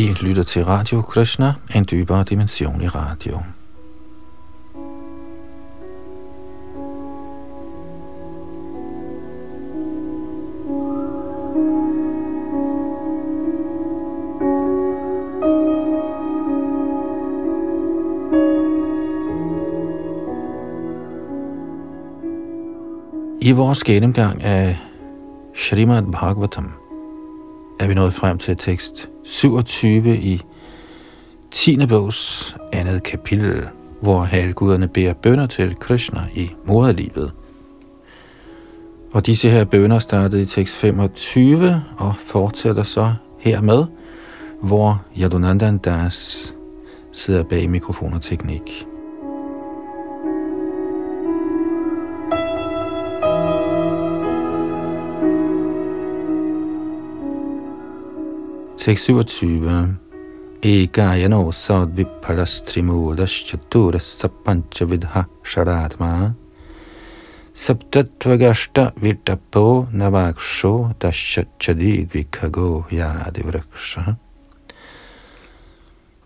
I lytter til Radio Krishna, en dybere dimension i radio. I vores gennemgang af Srimad Bhagavatam er vi nået frem til tekst 27 i 10. bogs andet kapitel, hvor halvguderne beder bønder til Krishna i moderlivet. Og disse her bønder startede i tekst 25 og fortsætter så hermed, hvor Yadunandan Das sidder bag mikrofon og teknik. Tekst 27. Ekayano chaturas sapanchavidha sharatma saptatvagashta vitapo navaksho dashachadid vikago yadivraksha.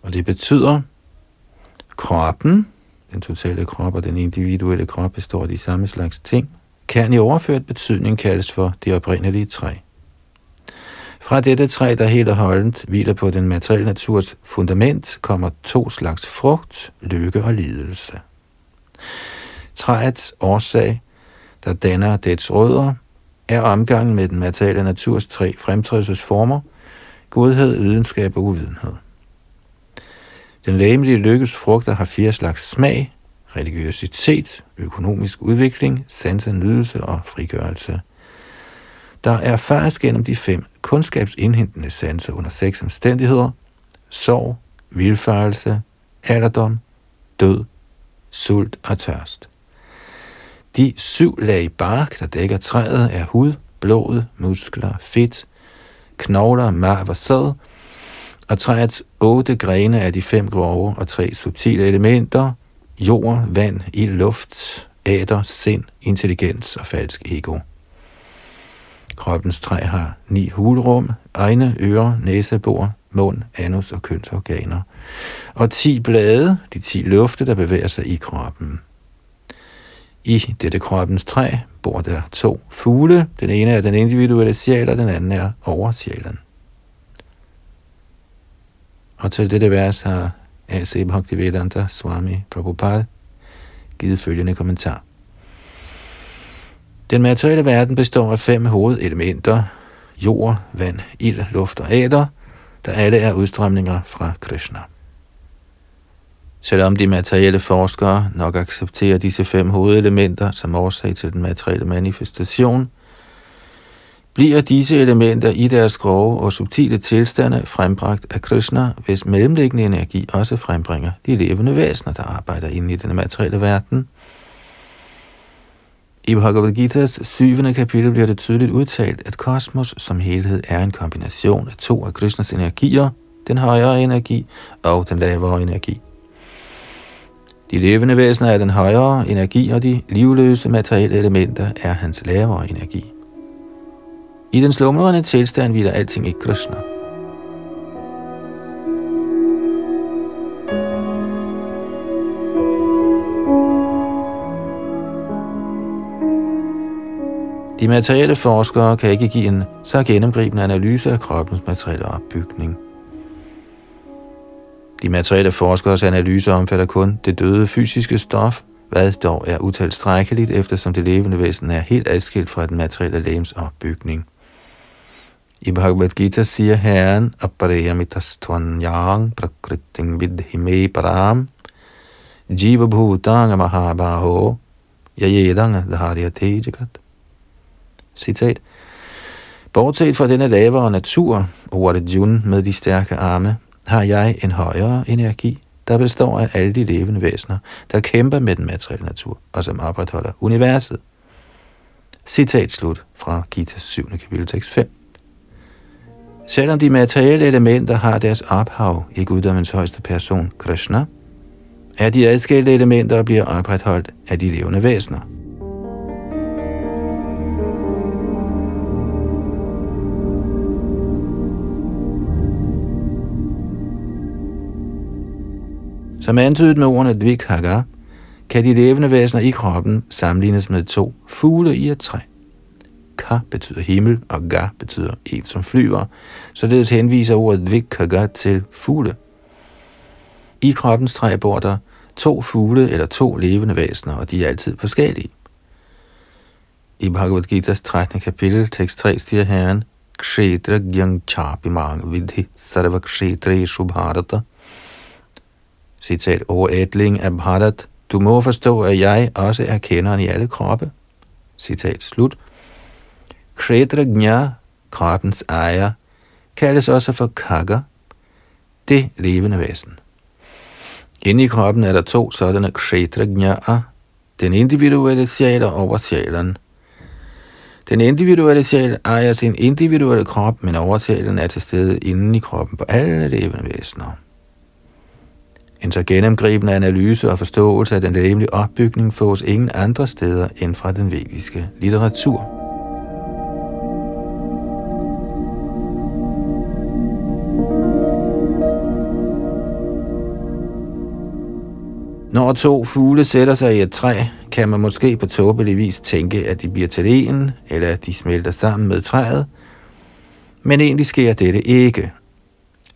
Og det betyder, kroppen, den totale krop og den individuelle krop består af de samme slags ting, kan i overført betydning kaldes for det oprindelige træ. Fra dette træ, der helt og holdent hviler på den materielle naturs fundament, kommer to slags frugt, lykke og lidelse. Træets årsag, der danner dets rødder, er omgangen med den materielle naturs tre fremtrædelsesformer, godhed, videnskab og uvidenhed. Den læmelige lykkes frugter har fire slags smag, religiøsitet, økonomisk udvikling, sans nydelse og frigørelse – der erfares gennem de fem kundskabsindhentende sanser under seks omstændigheder, sorg, vilfarelse, alderdom, død, sult og tørst. De syv lag bark, der dækker træet, er hud, blod, muskler, fedt, knogler, marv og sæd, og træets otte grene er de fem grove og tre subtile elementer, jord, vand, ild, luft, æder, sind, intelligens og falsk ego. Kroppens træ har ni hulrum, egne, ører, næsebor, mund, anus og kønsorganer. Og ti blade, de ti lufte, der bevæger sig i kroppen. I dette kroppens træ bor der to fugle. Den ene er den individuelle sjæl, og den anden er oversjælen. Og til dette vers har A.C. Bhaktivedanta Swami Prabhupada givet følgende kommentar. Den materielle verden består af fem hovedelementer, jord, vand, ild, luft og æder, der alle er udstrømninger fra Krishna. Selvom de materielle forskere nok accepterer disse fem hovedelementer som årsag til den materielle manifestation, bliver disse elementer i deres grove og subtile tilstande frembragt af Krishna, hvis mellemliggende energi også frembringer de levende væsener, der arbejder inde i den materielle verden – i Bhagavad Gita's syvende kapitel bliver det tydeligt udtalt, at kosmos som helhed er en kombination af to af Krishnas energier, den højere energi og den lavere energi. De levende væsener er den højere energi, og de livløse materielle elementer er hans lavere energi. I den slumrende tilstand hviler alting i Krishna. De materielle forskere kan ikke give en så gennemgribende analyse af kroppens materielle opbygning. De materielle forskeres analyse omfatter kun det døde fysiske stof, hvad dog er utilstrækkeligt, eftersom det levende væsen er helt adskilt fra den materielle lægens opbygning. I Bhagavad Gita siger Herren, Aparayamitastvanyang prakriting vidhime param, Jiva bhutanga mahabaho, yayedanga dharya jagat. Citat. Bortset fra denne lavere natur, ordet Jun med de stærke arme, har jeg en højere energi, der består af alle de levende væsener, der kæmper med den materielle natur, og som opretholder universet. Citat slut fra Gita's 7. kapitel tekst 5. Selvom de materielle elementer har deres ophav i guddommens højeste person, Krishna, er de adskilte elementer bliver opretholdt af de levende væsener. Som antydet med ordene Dvikhaga, kan de levende væsener i kroppen sammenlignes med to fugle i et træ. Ka betyder himmel, og ga betyder en, som flyver. Således henviser ordet Dvikhaga til fugle. I kroppens træ bor der to fugle eller to levende væsener, og de er altid forskellige. I Bhagavad Gita's 13. kapitel, tekst 3, siger Herren, Kshetra chapi mang vidhi sarva kshetre shubharata. Citat ædling af Bharat. Du må forstå, at jeg også er kenderen i alle kroppe. Citat slut. Kredragnya, kroppens ejer, kaldes også for kaga, det levende væsen. Inde i kroppen er der to sådanne kshetrajna'a, den individuelle sjæl og oversjælen. Den individuelle sjæl ejer sin individuelle krop, men oversjælen er til stede inde i kroppen på alle levende væsener. En så gennemgribende analyse og forståelse af den læmelige opbygning fås ingen andre steder end fra den vediske litteratur. Når to fugle sætter sig i et træ, kan man måske på tåbelig vis tænke, at de bliver til en, eller at de smelter sammen med træet. Men egentlig sker dette ikke.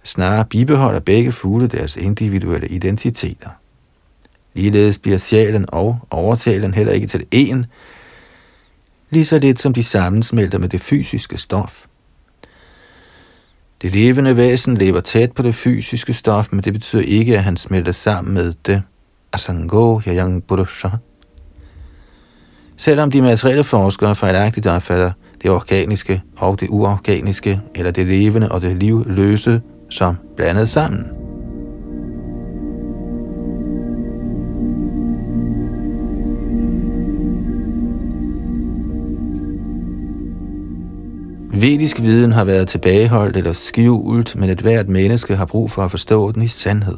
Snarere bibeholder begge fugle deres individuelle identiteter. Ligeledes bliver sjælen og overtalen heller ikke til en, lige så lidt som de sammensmelter med det fysiske stof. Det levende væsen lever tæt på det fysiske stof, men det betyder ikke, at han smelter sammen med det asango yayang purusha. Selvom de materielle forskere fejlagtigt opfatter det organiske og det uorganiske, eller det levende og det livløse, som blandet sammen. Vedisk viden har været tilbageholdt eller skjult, men et hvert menneske har brug for at forstå den i sandhed.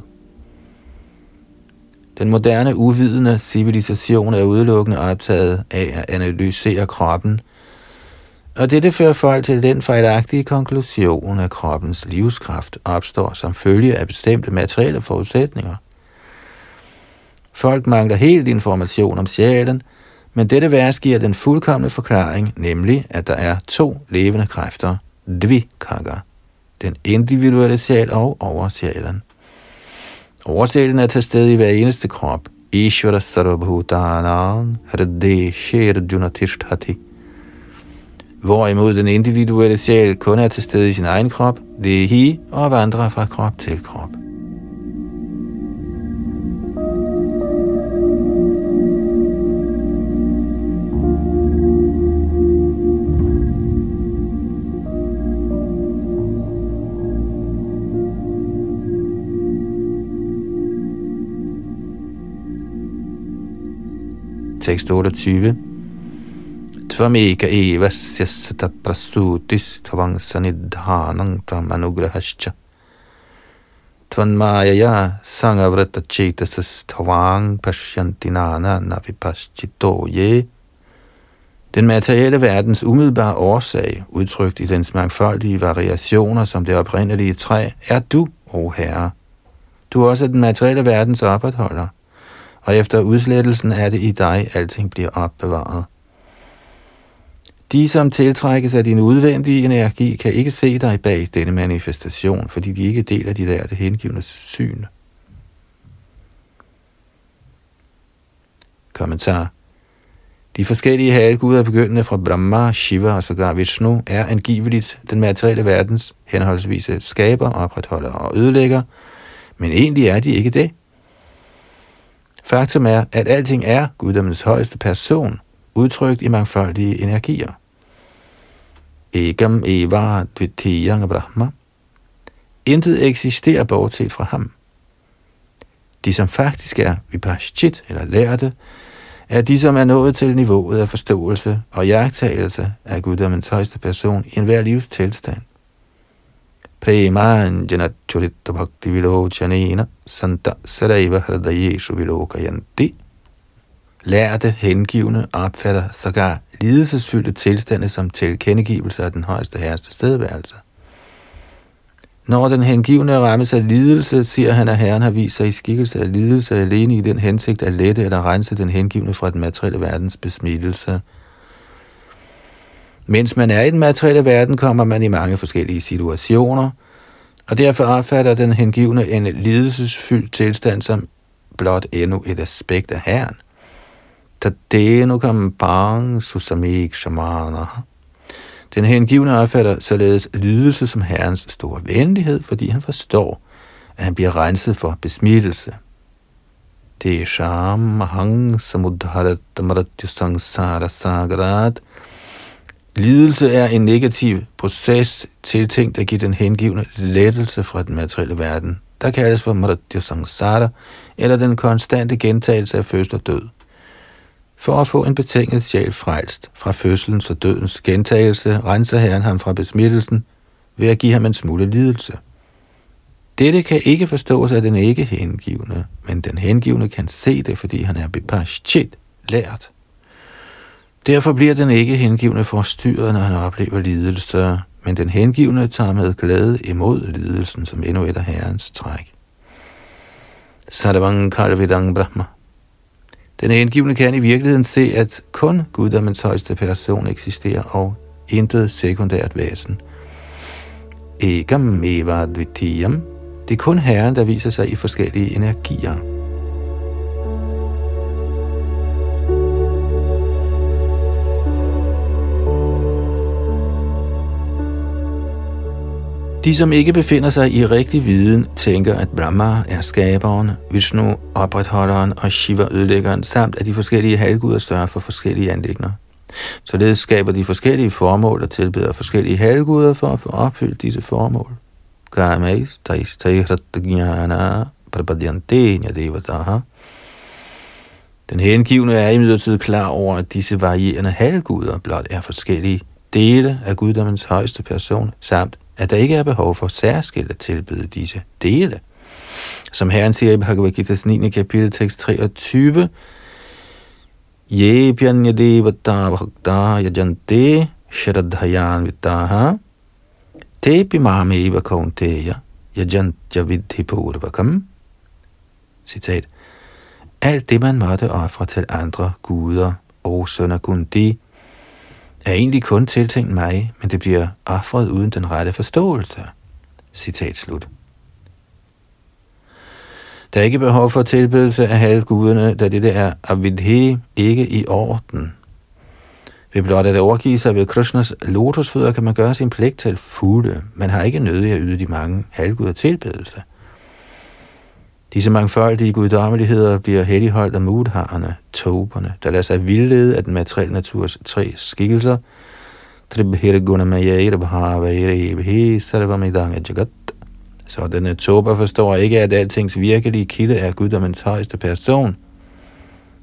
Den moderne uvidende civilisation er udelukkende optaget af at analysere kroppen, og dette fører folk til den fejlagtige konklusion, at kroppens livskraft opstår som følge af bestemte materielle forudsætninger. Folk mangler helt information om sjælen, men dette vers giver den fuldkommende forklaring, nemlig at der er to levende kræfter, dvikaga, den individuelle sjæl og oversjælen. Oversjælen er til stede i hver eneste krop. Ishvara sarvabhutanang hridde arjuna tishthati. Hvorimod den individuelle sjæl kun er til stede i sin egen krop, det er hi og vandrer fra krop til krop. tekst 28. Tvameka evasya sata prasutis tvang sanidhanang tam anugrahascha. Tvanmayaya sangavrata chetasas tvang pashyantinana navipaschito ye. Den materielle verdens umiddelbare årsag, udtrykt i dens mangfoldige variationer som det oprindelige træ, er du, o Herre. Du er også den materielle verdens opretholder – og efter udslettelsen er det i dig, alting bliver opbevaret. De, som tiltrækkes af din udvendige energi, kan ikke se dig bag denne manifestation, fordi de ikke deler dit lærte hengivende syn. Kommentar de forskellige halvguder begyndende fra Brahma, Shiva og sågar Vishnu er angiveligt den materielle verdens henholdsvis skaber, opretholder og ødelægger, men egentlig er de ikke det. Faktum er, at alting er guddommens højeste person, udtrykt i mangfoldige energier. Egam eva dvitiyang brahma. Intet eksisterer bortset fra ham. De, som faktisk er vipashchit, eller lærte, er de, som er nået til niveauet af forståelse og jagttagelse af guddommens højeste person i enhver livs tilstand. Premanjana Churita Bhakti Vilochanena Santa Saraiva Hradayeshu Vilokayanti. Lærte hengivne opfatter sågar lidelsesfyldte tilstande som tilkendegivelse af den højeste herres tilstedeværelse. Når den hengivne rammes af lidelse, siger han, at Herren har vist sig i skikkelse af lidelse alene i den hensigt at lette eller rense den hengivne fra den materielle verdens besmittelse. Mens man er i den materielle verden, kommer man i mange forskellige situationer, og derfor opfatter den hengivne en lidelsesfyldt tilstand som blot endnu et aspekt af Herren. Tadeno bang susamik shamana. Den hengivne opfatter således lidelse som Herrens store venlighed, fordi han forstår, at han bliver renset for besmittelse. Det er sham hang samudharat maratyu sangsara sagarat. Lidelse er en negativ proces tiltænkt at give den hengivne lettelse fra den materielle verden. Der kaldes for maratyu sangsara, eller den konstante gentagelse af fødsel og død for at få en betinget sjæl frelst fra fødselens og dødens gentagelse, renser Herren ham fra besmittelsen ved at give ham en smule lidelse. Dette kan ikke forstås af den ikke hengivne, men den hengivne kan se det, fordi han er bepashchit, lært. Derfor bliver den ikke hengivne forstyrret, når han oplever lidelse, men den hengivne tager med glæde imod lidelsen som endnu et af herrens træk. Sarvang Kalvidang Brahma den hengivne kan i virkeligheden se, at kun guddommens højeste person eksisterer, og intet sekundært væsen. Egam eva dvitiyam. Det er kun Herren, der viser sig i forskellige energier. De, som ikke befinder sig i rigtig viden, tænker, at Brahma er skaberen, Vishnu opretholderen og Shiva ødelæggeren, samt at de forskellige halvguder sørger for forskellige anlægner. Således skaber de forskellige formål og tilbeder forskellige halvguder for at få opfyldt disse formål. Kamais, tais, taihratagyana, prapadyante. Den hengivne er imidlertid klar over, at disse varierende halvguder blot er forskellige dele af guddommens højeste person, samt at der ikke er behov for særskilt at tilbyde disse dele. Som Herren siger i Bhagavad Gita's 9. kapitel, tekst 23, Ye pyanyadevata bhakta yajante sharadhayan vittaha te pimameva kaunteya yajantya vidhi purvakam. Citat. Alt det, man måtte ofre til andre guder, og sønner Gundi, er egentlig kun tiltænkt mig, men det bliver offret uden den rette forståelse. Citat slut. Der er ikke behov for tilbedelse af halvguderne, da dette er avidhe ikke i orden. Ved blot at overgive sig ved Krishnas lotusfødder, kan man gøre sin pligt til fulde. Man har ikke nødig at yde de mange halvguder tilbedelse. Disse mangfoldige guddommeligheder bliver helligholdt af mudharerne, toberne, der lader sig vildlede af den materielle naturs tre skikkelser. Så denne tober forstår ikke, at altings virkelige kilde er guddommens højeste person.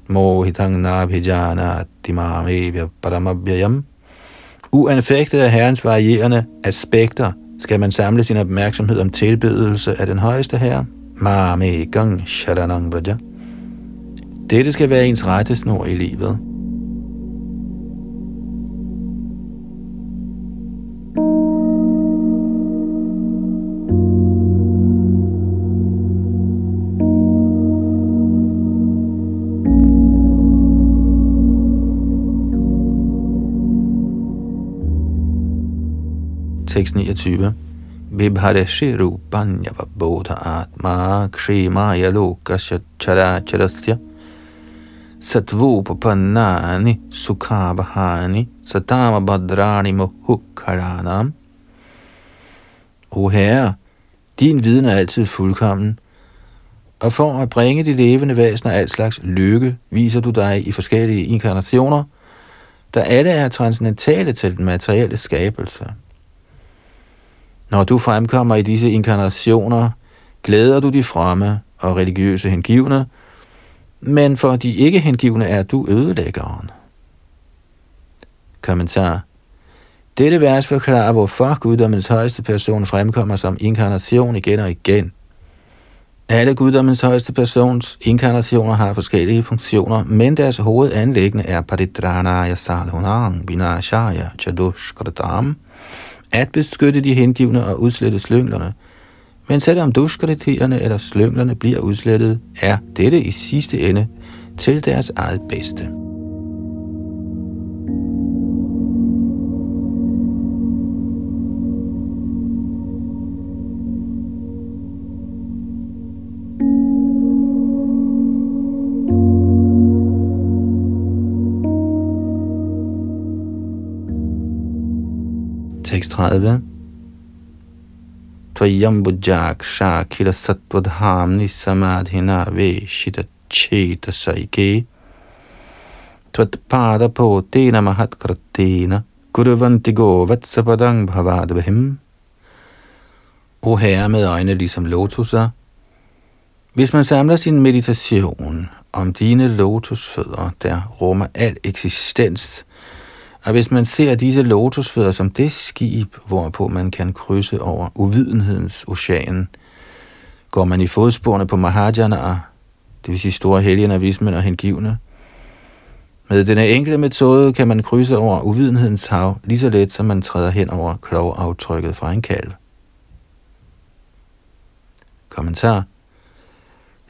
Mohitang nabhijana dimamevya paramabhyayam. Uanfægtet af herrens varierende aspekter, skal man samle sin opmærksomhed om tilbedelse af den højeste herre, gang sharanang braja. Dette skal være ens rettesnor i livet. Tekst 29 Vibharesi rupanya bodha atma kshimaya lokasya characharasya satvupapannani sukhavahani satamabhadrani mohukharanam. O Herre, din viden er altid fuldkommen, og for at bringe de levende væsener al slags lykke, viser du dig i forskellige inkarnationer, der alle er transcendentale til den materielle skabelse. Når du fremkommer i disse inkarnationer, glæder du de fremme og religiøse hengivne, men for de ikke hengivne er du ødelæggeren. Kommentar Dette vers forklarer, hvorfor guddommens højeste person fremkommer som inkarnation igen og igen. Alle guddommens højeste persons inkarnationer har forskellige funktioner, men deres hovedanlæggende er paridranaya Salhunang vinashaya chadushkratam, at beskytte de hengivne og udslette slynglerne, Men selvom duskriterierne eller slynglerne bliver udslettet, er dette i sidste ende til deres eget bedste. Tekst 30 Tvayam bujaksha kila satvadhamni samadhina veshita cheta saike Tvatpada po tena mahat kratena kurvanti go vatsapadang bhavadvahim O herre med øjne ligesom lotuser, hvis man samler sin meditation om dine lotusfødder, der rummer al eksistens, og hvis man ser disse lotusfødder som det skib, hvorpå man kan krydse over uvidenhedens ocean, går man i fodsporene på Mahajana, det vil sige store helgener, vismænd og hengivne. Med denne enkle metode kan man krydse over uvidenhedens hav, lige så let som man træder hen over klovaftrykket fra en kalv. Kommentar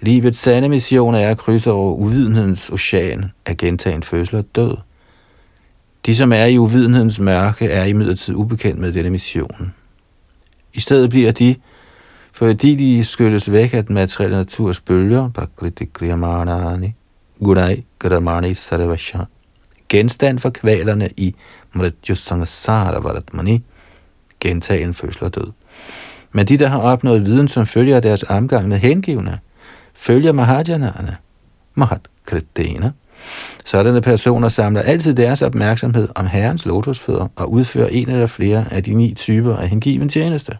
Livets sande mission er at krydse over uvidenhedens ocean af gentagen fødsel og død. De, som er i uvidenhedens mørke, er imidlertid ubekendt med denne mission. I stedet bliver de, fordi de skyldes væk af den materielle naturs bølger, genstand for kvalerne i Mrityu Sangasara Varatmani, gentagen fødsel og død. Men de, der har opnået viden, som følger deres omgang med hengivne, følger Mahajanana, Mahat kritene, Sådanne personer samler altid deres opmærksomhed om Herrens lotusfødder og udfører en eller flere af de ni typer af hengiven tjeneste.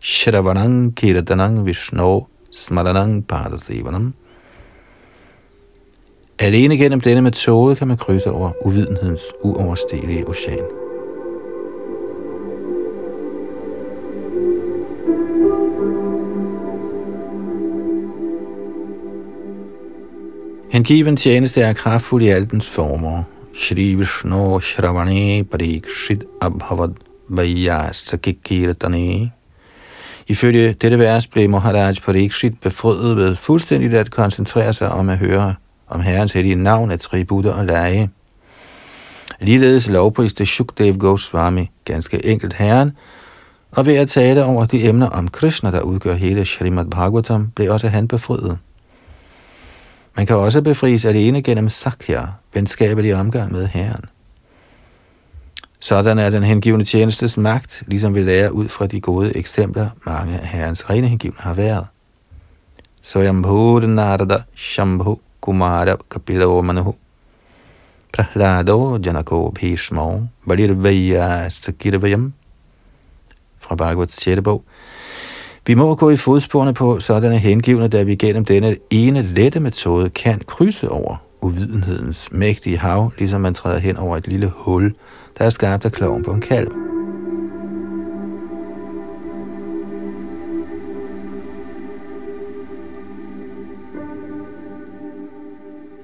Shravanang Kirtanang Vishnu Smaranang Padasivanam Alene gennem denne metode kan man krydse over uvidenhedens uoverstigelige ocean. Hengiven tjeneste er kraftfuld i alpens former. Shri Vishnu Shravani Parikshit Abhavad Vayasakikirtane. Ifølge dette vers blev Maharaj Parikshit befriet ved fuldstændigt at koncentrere sig om at høre om Herrens hellige navn, attributter og lege. Ligeledes lovpriste Shukdev Goswami ganske enkelt Herren, og ved at tale over de emner om Krishna, der udgør hele Shrimad Bhagavatam, blev også han befriet. Man kan også befries alene gennem sakya, venskabelig omgang med Herren. Sådan er den hengivne tjenestes magt, ligesom vi lærer ud fra de gode eksempler, mange af Herrens rene hengivne har været. Svayambhuda Narada Shambhu Kumara Kapila Manahu Prahlado Janako Bhishmo Balirvaya Sakirvayam fra Bhagavats 6. bog. Vi må gå i fodsporene på sådanne hengivne, da vi gennem denne ene lette metode kan krydse over uvidenhedens mægtige hav, ligesom man træder hen over et lille hul, der er skabt af kloven på en kalv.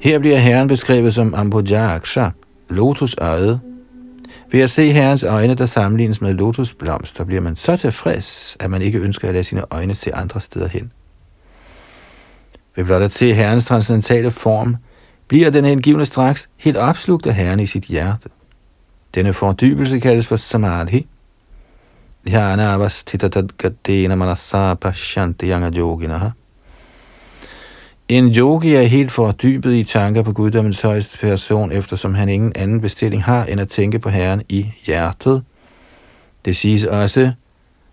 Her bliver Herren beskrevet som Ambuja Aksha, lotusøjet, ved at se Herrens øjne, der sammenlignes med lotusblomster, bliver man så tilfreds, at man ikke ønsker at lade sine øjne se andre steder hen. Ved blot at se Herrens transcendentale form, bliver den hengivne straks helt opslugt af Herren i sit hjerte. Denne fordybelse kaldes for samadhi. Dhyana avasthitatadgatena manasa pashanti yanga yoginaha. En yogi er helt fordybet i tanker på guddommens højeste person, eftersom han ingen anden bestilling har, end at tænke på Herren i hjertet. Det siges også,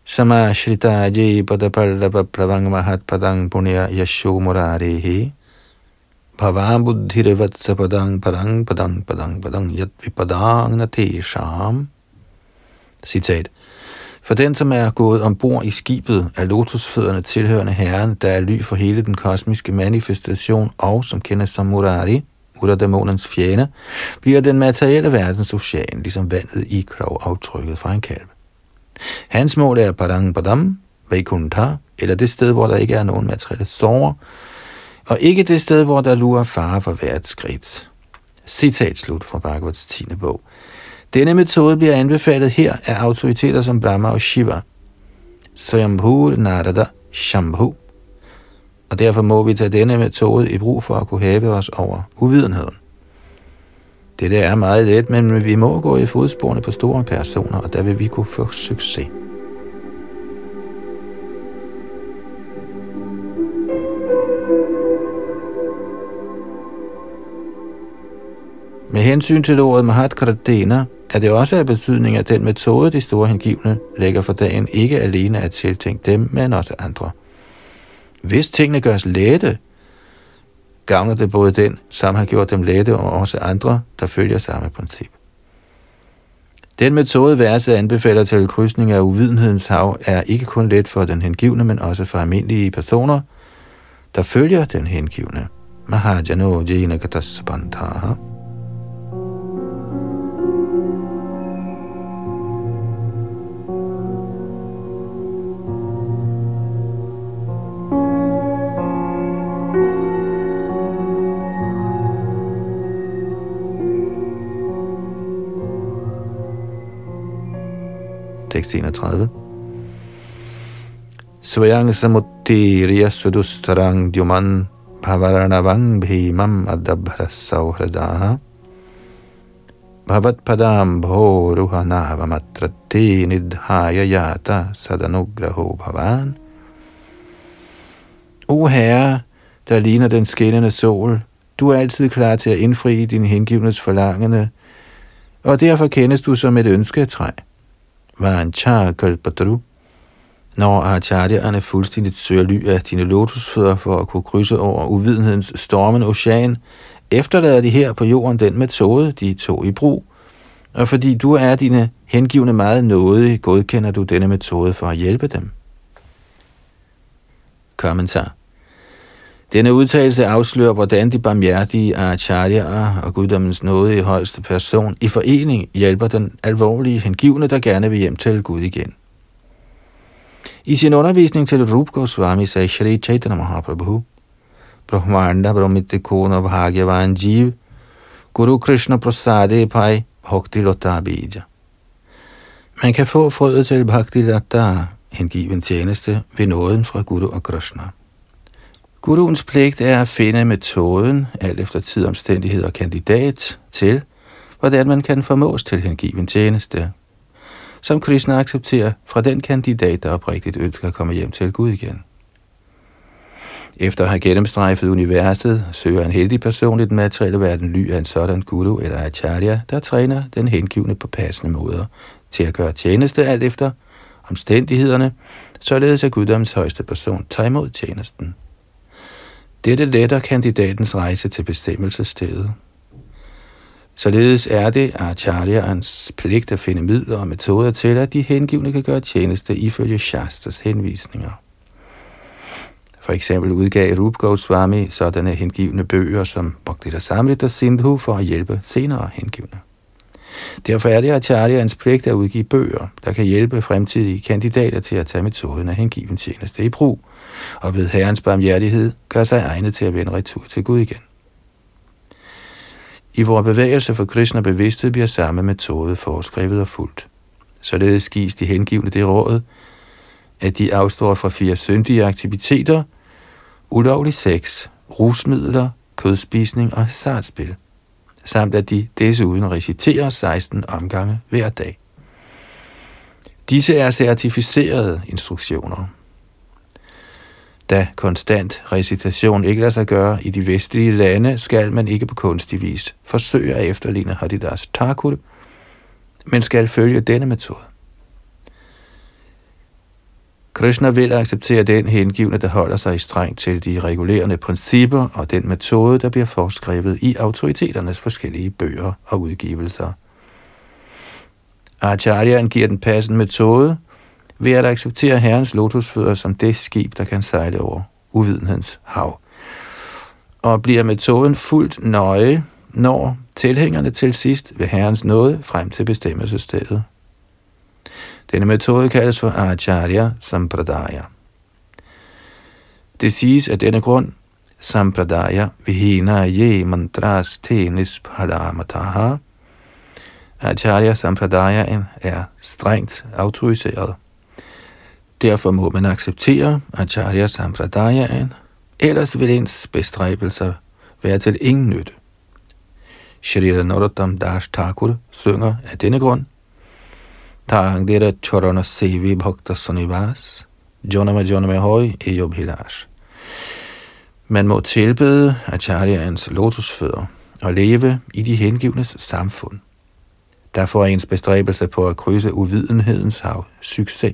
Samashritaje padapallava pravang mahat padang punya yasho murarehe. Bhavam buddhiravatsa padang padang padang padang padang yat vipadang natesham. Citat. For den, som er gået ombord i skibet, er lotusfødderne tilhørende herren, der er ly for hele den kosmiske manifestation, og som kendes som Murari, Muradamonens fjende, bliver den materielle verdens ocean, ligesom vandet i klovaftrykket fra en kalv. Hans mål er Padang Padam, Vaikuntha, eller det sted, hvor der ikke er nogen materielle sorger, og ikke det sted, hvor der lurer fare for hvert skridt. Citat slut fra Bhagavats 10. bog. Denne metode bliver anbefalet her af autoriteter som Brahma og Shiva. Swayambhu Narada Shambhu. Og derfor må vi tage denne metode i brug for at kunne hæve os over uvidenheden. Det der er meget let, men vi må gå i fodsporene på store personer, og der vil vi kunne få succes. Med hensyn til ordet Mahatkradena er det også af betydning, at den metode, de store hengivne lægger for dagen, ikke alene er tiltænkt dem, men også andre. Hvis tingene gøres lette, gavner det både den, som har gjort dem lette, og også andre, der følger samme princip. Den metode, værse anbefaler til krydsning af uvidenhedens hav, er ikke kun let for den hengivne, men også for almindelige personer, der følger den hengivne. Mahajano Jena Kataspantaha. Tekst 31. Svayang samuttirya sudustarang dyuman bhavaranavang bhimam adabhra sauhradaha. Bhavat padam bho ruhanavamatrati nidhaya yata sadanugraho bhavan. O Herre, der ligner den skinnende sol, du er altid klar til at indfri din hengivnes forlangende, og derfor kendes du som et ønsketræ kalpataru. Når acharyerne fuldstændigt søger ly af dine lotusfødder for at kunne krydse over uvidenhedens stormende ocean, efterlader de her på jorden den metode, de tog i brug. Og fordi du er dine hengivne meget nåde, godkender du denne metode for at hjælpe dem. Kommentar denne udtalelse afslører, hvordan de barmhjertige acharyaer og guddommens nåde i højeste person i forening hjælper den alvorlige hengivne, der gerne vil hjem til Gud igen. I sin undervisning til Rup Goswami sagde Shri Chaitanya Mahaprabhu, Brahmanda Brahmitikona Bhagyavan Jiv, Guru Krishna Prasade Pai Bhakti Lata Bija. Man kan få frøet til Bhakti Lata, hengiven tjeneste, ved nåden fra Guru og Krishna. Guruens pligt er at finde metoden, alt efter tid, omstændighed og kandidat, til, hvordan man kan formås til hengiven tjeneste, som Krishna accepterer fra den kandidat, der oprigtigt ønsker at komme hjem til Gud igen. Efter at have gennemstrejfet universet, søger en heldig person i den materielle verden ly af en sådan guru eller acharya, der træner den hengivne på passende måder til at gøre tjeneste alt efter omstændighederne, således at guddoms højeste person tager imod tjenesten. Dette letter kandidatens rejse til bestemmelsesstedet. Således er det Acharya'ens pligt at finde midler og metoder til, at de hengivne kan gøre tjeneste ifølge Shastras henvisninger. For eksempel udgav Rup Goswami sådanne hengivne bøger som Bhaktita Samrita Sindhu for at hjælpe senere hengivne. Derfor er det Acharyans pligt at udgive bøger, der kan hjælpe fremtidige kandidater til at tage metoden af hengiven tjeneste i brug, og ved Herrens barmhjertighed gør sig egnet til at vende retur til Gud igen. I vores bevægelse for Krishna bevidsthed bliver samme metode foreskrevet og fuldt. Således gives de hengivne det råd, at de afstår fra fire syndige aktiviteter, ulovlig sex, rusmidler, kødspisning og hasardspil samt at de desuden reciterer 16 omgange hver dag. Disse er certificerede instruktioner. Da konstant recitation ikke lader sig gøre i de vestlige lande, skal man ikke på kunstig vis forsøge at efterligne Haridas Thakur, men skal følge denne metode. Krishna vil acceptere den hengivne, der holder sig strengt til de regulerende principper og den metode, der bliver foreskrevet i autoriteternes forskellige bøger og udgivelser. Acharya giver den passende metode ved at acceptere herrens lotusfødder som det skib, der kan sejle over uvidenhedens hav. Og bliver metoden fuldt nøje, når tilhængerne til sidst ved herrens nåde frem til bestemmelsesstedet. Denne metode kaldes for Acharya Sampradaya. Det siges af denne grund, Sampradaya vihina ye mantras te nispadamataha. Acharya Sampradaya er strengt autoriseret. Derfor må man acceptere Acharya Sampradayaen, ellers vil ens bestræbelser være til ingen nytte. Shrita Narottam Das Thakur synger af denne grund, Tangdira Chorana Sevi Bhakta Sunivas, Jonama Jonama Hoy i Yobhilash. Man må tilbede Acharyans lotusfødder og leve i de hengivnes samfund. Derfor er ens bestræbelse på at krydse uvidenhedens hav succes.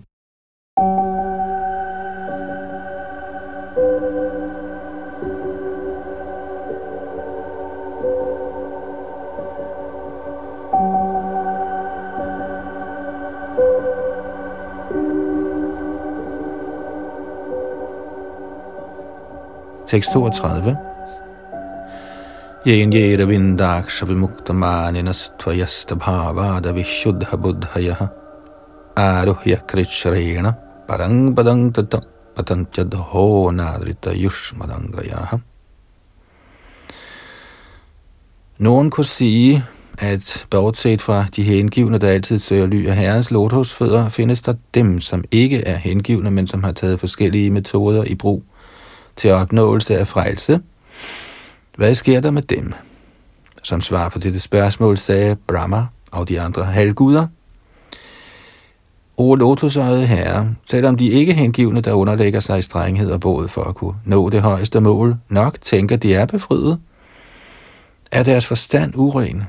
Tekst 32. Yen yera vindaksha vimukta maninas tvayasta bhavada vishuddha buddhayaha aruhya krichrena parang padang tata patantjadho nadrita yushmadangrayaha. Nogen kunne sige, at bortset fra de hengivne, der altid søger ly af herrens lotusfødder, findes der dem, som ikke er hengivne, men som har taget forskellige metoder i brug til opnåelse af frelse. Hvad sker der med dem? Som svar på dette spørgsmål sagde Brahma og de andre halvguder, O lotusøjet herre, selvom de ikke hengivne, der underlægger sig i strenghed og båd for at kunne nå det højeste mål, nok tænker, de er befriet, er deres forstand uren.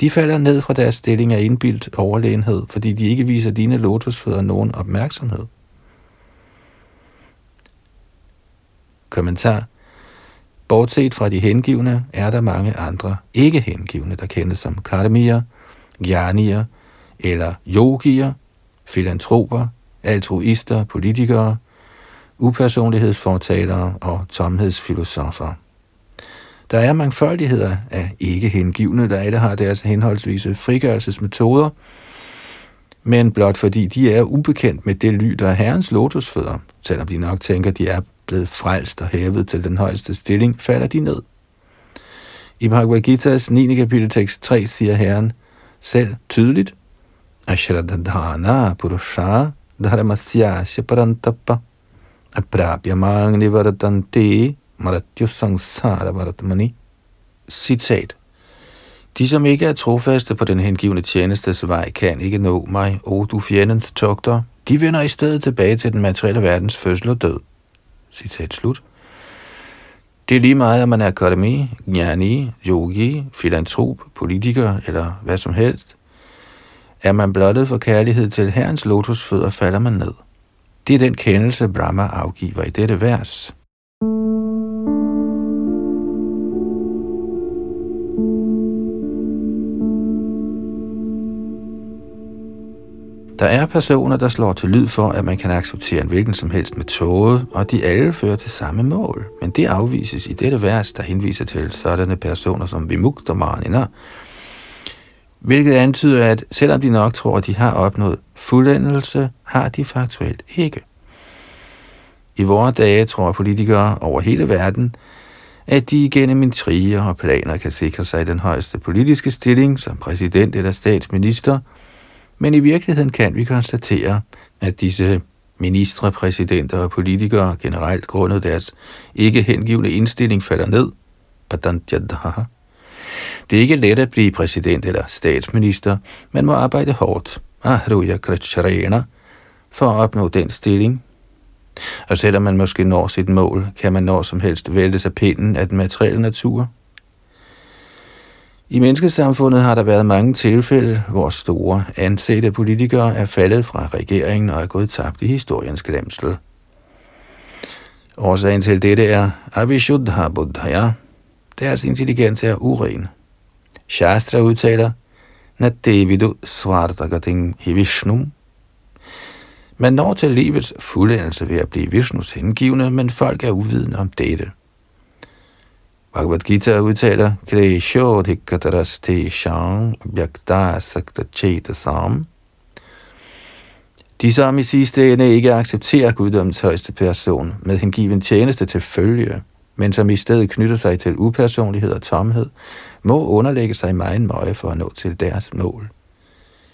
De falder ned fra deres stilling af indbildt overlegenhed, fordi de ikke viser dine lotusfødder nogen opmærksomhed. Kommentar. Bortset fra de hengivne, er der mange andre ikke hengivne, der kendes som karmier, jnanier eller yogier, filantroper, altruister, politikere, upersonlighedsfortalere og tomhedsfilosofer. Der er mangfoldigheder af ikke hengivne, der alle har deres henholdsvise frigørelsesmetoder, men blot fordi de er ubekendt med det ly, der er herrens lotusfødder, selvom de nok tænker, de er blevet frelst og hævet til den højeste stilling, falder de ned. I Bhagavad Gita's 9. kapitel tekst 3 siger Herren selv tydeligt, Ashradadhana Purusha Dharmasyasya Parantapa Aprabhya Magni Varadante Maratyu Sangsara Varatmani Citat de, som ikke er trofaste på den hengivne tjenestes vej, kan ikke nå mig, o du fjendens togter. De vender i stedet tilbage til den materielle verdens fødsel og død. Citat slut. Det er lige meget, om man er akademi, gnani, yogi, filantrop, politiker eller hvad som helst. Er man blottet for kærlighed til herrens lotusfødder, falder man ned. Det er den kendelse, Brahma afgiver i dette vers. Der er personer, der slår til lyd for, at man kan acceptere en hvilken som helst metode, og de alle fører til samme mål. Men det afvises i dette vers, der henviser til sådanne personer som Vimukta Marnina, hvilket antyder, at selvom de nok tror, at de har opnået fuldendelse, har de faktuelt ikke. I vore dage tror politikere over hele verden, at de gennem intriger og planer kan sikre sig den højeste politiske stilling som præsident eller statsminister – men i virkeligheden kan vi konstatere, at disse ministre, præsidenter og politikere generelt grundet deres ikke hengivende indstilling falder ned. Det er ikke let at blive præsident eller statsminister. Man må arbejde hårdt. For at opnå den stilling. Og selvom man måske når sit mål, kan man når som helst vælte sig pinden af den materielle natur. I menneskesamfundet har der været mange tilfælde, hvor store ansete politikere er faldet fra regeringen og er gået tabt i historiens glemsel. Årsagen til dette er Abhishuddha Buddhaya. Deres intelligens er uren. Shastra udtaler, Nadevidu Svartagating i Vishnu. Man når til livets fuldendelse ved at blive Vishnus hengivne, men folk er uvidende om dette. Bhagavad Gita udtaler, Klesho dhikataras te shang Bhakta Sakta Chetasam. De, som i sidste ende ikke accepterer guddommens højeste person med hengiven tjeneste til følge, men som i stedet knytter sig til upersonlighed og tomhed, må underlægge sig meget møje for at nå til deres mål.